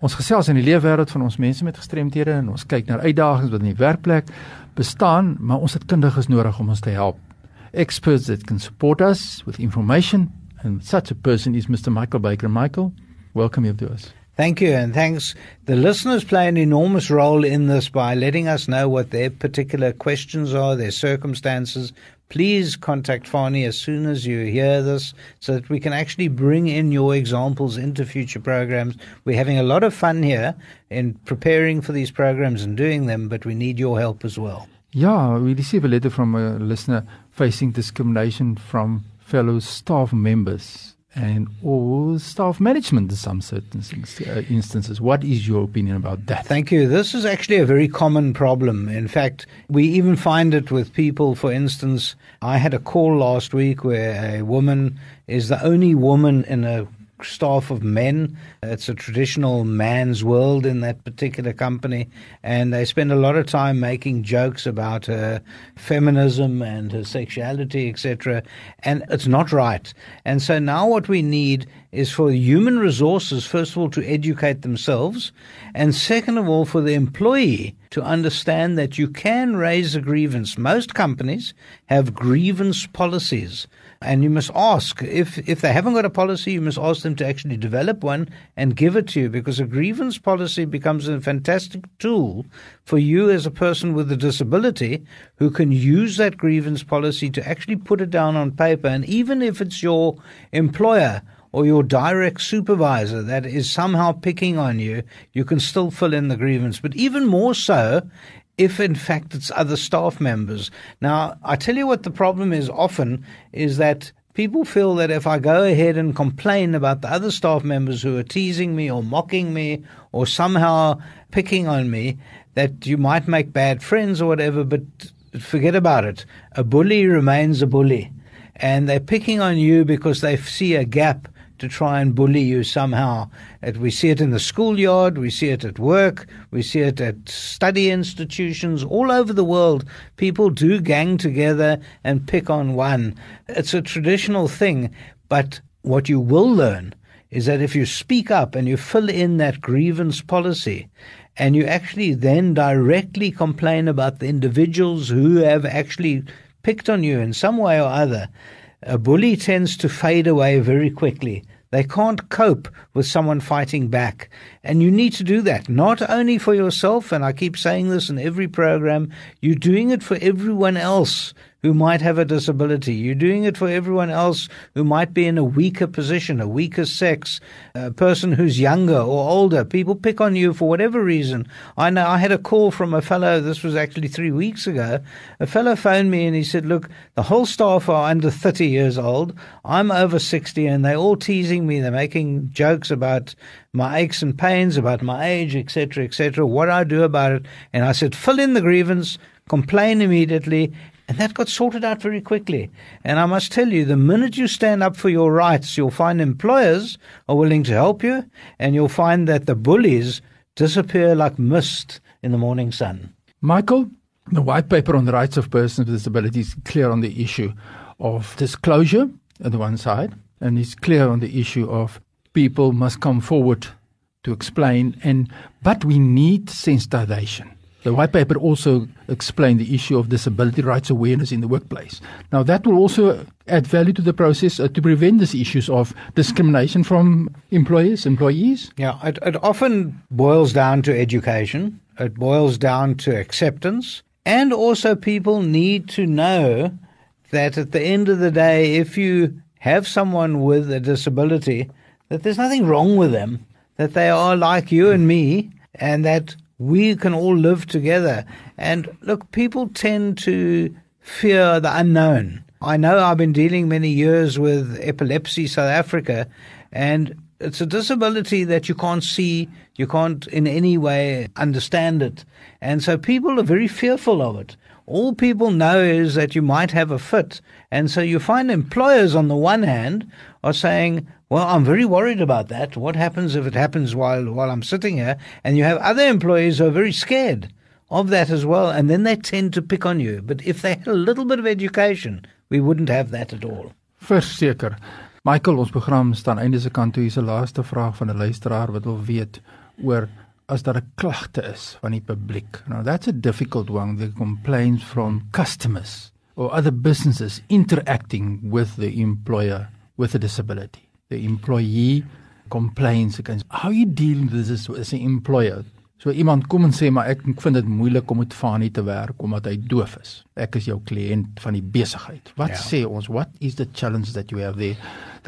Ons gesels in die leefwêreld van ons mense met gestremthede en ons kyk na uitdagings wat in die werkplek bestaan, maar ons het kundiges nodig om ons te help. Experts that can support us with information and such a person is Mr. Michael Baker. Michael, welcome you to us. Thank you, and thanks. The listeners play an enormous role in this by letting us know what their particular questions are, their circumstances. Please contact Fani as soon as you hear this so that we can actually bring in your examples into future programs. We're having a lot of fun here in preparing for these programs and doing them, but we need your help as well. Yeah, we received a letter from a listener facing discrimination from fellow staff members and or staff management in some certain uh, instances. What is your opinion about that? Thank you. This is actually a very common problem. In fact, we even find it with people. For instance, I had a call last week where a woman is the only woman in a staff of men. It's a traditional man's world in that particular company, and they spend a lot of time making jokes about her feminism and her sexuality, etc. And it's not right. And so now what we need is for human resources, first of all, to educate themselves, and second of all, for the employee to understand that you can raise a grievance. Most companies have grievance policies. And you must ask if if they haven't got a policy, you must ask them to actually develop one and give it to you because a grievance policy becomes a fantastic tool for you as a person with a disability who can use that grievance policy to actually put it down on paper. And even if it's your employer or your direct supervisor that is somehow picking on you, you can still fill in the grievance. But even more so if in fact it's other staff members. Now, I tell you what the problem is often is that people feel that if I go ahead and complain about the other staff members who are teasing me or mocking me or somehow picking on me, that you might make bad friends or whatever, but forget about it. A bully remains a bully. And they're picking on you because they see a gap to try and bully you somehow. We see it in the schoolyard, we see it at work, we see it at study institutions all over the world. People do gang together and pick on one. It's a traditional thing, but what you will learn is that if you speak up and you fill in that grievance policy, and you actually then directly complain about the individuals who have actually picked on you in some way or other, a bully tends to fade away very quickly. They can't cope with someone fighting back. And you need to do that, not only for yourself, and I keep saying this in every program, you're doing it for everyone else who might have a disability. You're doing it for everyone else who might be in a weaker position, a weaker sex, a person who's younger or older. People pick on you for whatever reason. I know I had a call from a fellow, this was actually three weeks ago. A fellow phoned me and he said, Look, the whole staff are under 30 years old. I'm over 60 and they're all teasing me. They're making jokes about my aches and pains, about my age, etc., etc., what I do about it. And I said, Fill in the grievance complain immediately, and that got sorted out very quickly. And I must tell you, the minute you stand up for your rights, you'll find employers are willing to help you, and you'll find that the bullies disappear like mist in the morning sun. Michael, the white paper on the rights of persons with disabilities is clear on the issue of disclosure on the one side, and it's clear on the issue of people must come forward to explain and but we need sensitization the white paper also explained the issue of disability rights awareness in the workplace. Now, that will also add value to the process uh, to prevent these issues of discrimination from employers, employees. Yeah, it, it often boils down to education, it boils down to acceptance, and also people need to know that at the end of the day, if you have someone with a disability, that there's nothing wrong with them, that they are like you and me, and that we can all live together. And look, people tend to fear the unknown. I know I've been dealing many years with epilepsy South Africa, and it's a disability that you can't see, you can't in any way understand it. And so people are very fearful of it. All people know is that you might have a fit. And so you find employers on the one hand are saying, well, I'm very worried about that. What happens if it happens while, while I'm sitting here? And you have other employees who are very scared of that as well. And then they tend to pick on you. But if they had a little bit of education, we wouldn't have that at all. Verseker. Michael, ons program staan einde se kant toe. Hier's 'n laaste vraag van 'n luisteraar wat wil weet oor as daar 'n klagte is van die publiek. Now that's a difficult one, the complaints from customers or other businesses interacting with the employer with a disability. The employee complains against how you deal with this as an employer. So iemand kom en sê maar ek vind dit moeilik om met Fanie te werk omdat hy doof is. Ek is jou kliënt van die besigheid. Wat yeah. sê ons? What is the challenge that you have there?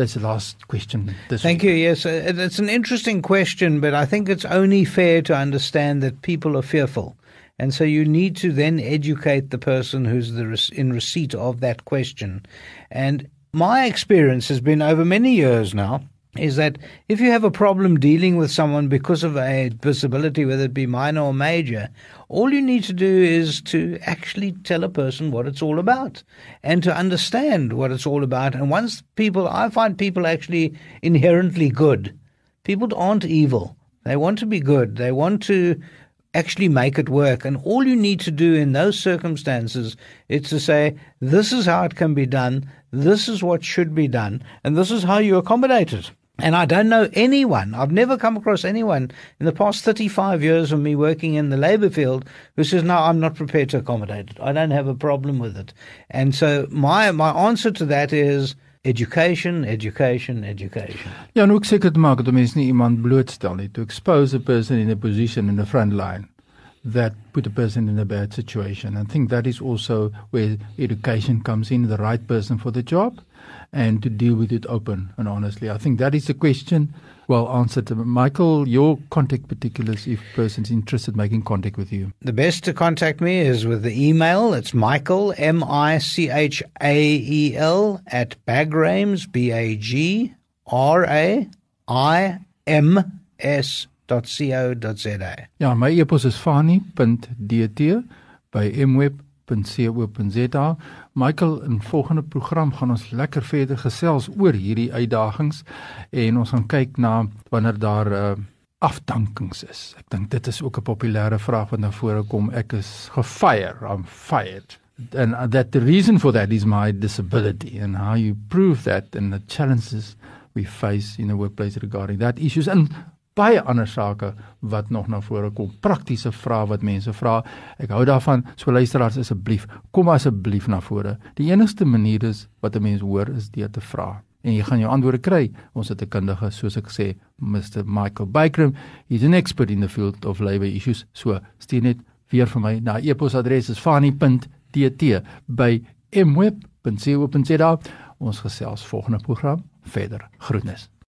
That's the last question. Thank week. you. Yes, uh, it's an interesting question, but I think it's only fair to understand that people are fearful. And so you need to then educate the person who's the in receipt of that question. And my experience has been over many years now is that if you have a problem dealing with someone because of a disability, whether it be minor or major, all you need to do is to actually tell a person what it's all about and to understand what it's all about. And once people, I find people actually inherently good. People aren't evil. They want to be good. They want to actually make it work. And all you need to do in those circumstances is to say, this is how it can be done. This is what should be done. And this is how you accommodate it. And I don't know anyone, I've never come across anyone in the past 35 years of me working in the labour field who says, no, I'm not prepared to accommodate it. I don't have a problem with it. And so my, my answer to that is education, education, education. Ja, en ook seker te maak dat mense nie iemand blootstel nie, to expose a person in a position in the front line that put a person in a bad situation. I think that is also where education comes in, the right person for the job and to deal with it open and honestly. I think that is the question well answered. Michael, your contact particulars if person's interested in making contact with you. The best to contact me is with the email. It's Michael, M I C H A E L, at Bagraims, B A G R A I M S .co.za. Ja, my e-pos is fani.dt by mweb.co.za. Michael, in volgende program gaan ons lekker verder gesels oor hierdie uitdagings en ons gaan kyk na wanneer daar uh, afdankings is. Ek dink dit is ook 'n populêre vraag wat na vore kom. Ek is gefire, I'm fired. And that the reason for that is my disability and how you prove that and the challenges we face in the workplace regarding that issues and baie ander sake wat nog na vore kom. Praktiese vrae wat mense vra. Ek hou daarvan. So luisteraars asseblief, kom asseblief na vore. Die enigste manier is wat 'n mens hoor is deur te vra. En jy gaan jou antwoorde kry. Ons het 'n kundige, soos ek sê, Mr. Michael Bykram. He's an expert in the field of labor issues. So stuur net weer vir my. Na e-posadres is fani.tt by mweb.co.za. Ons gesels volgende program verder. Groetnis.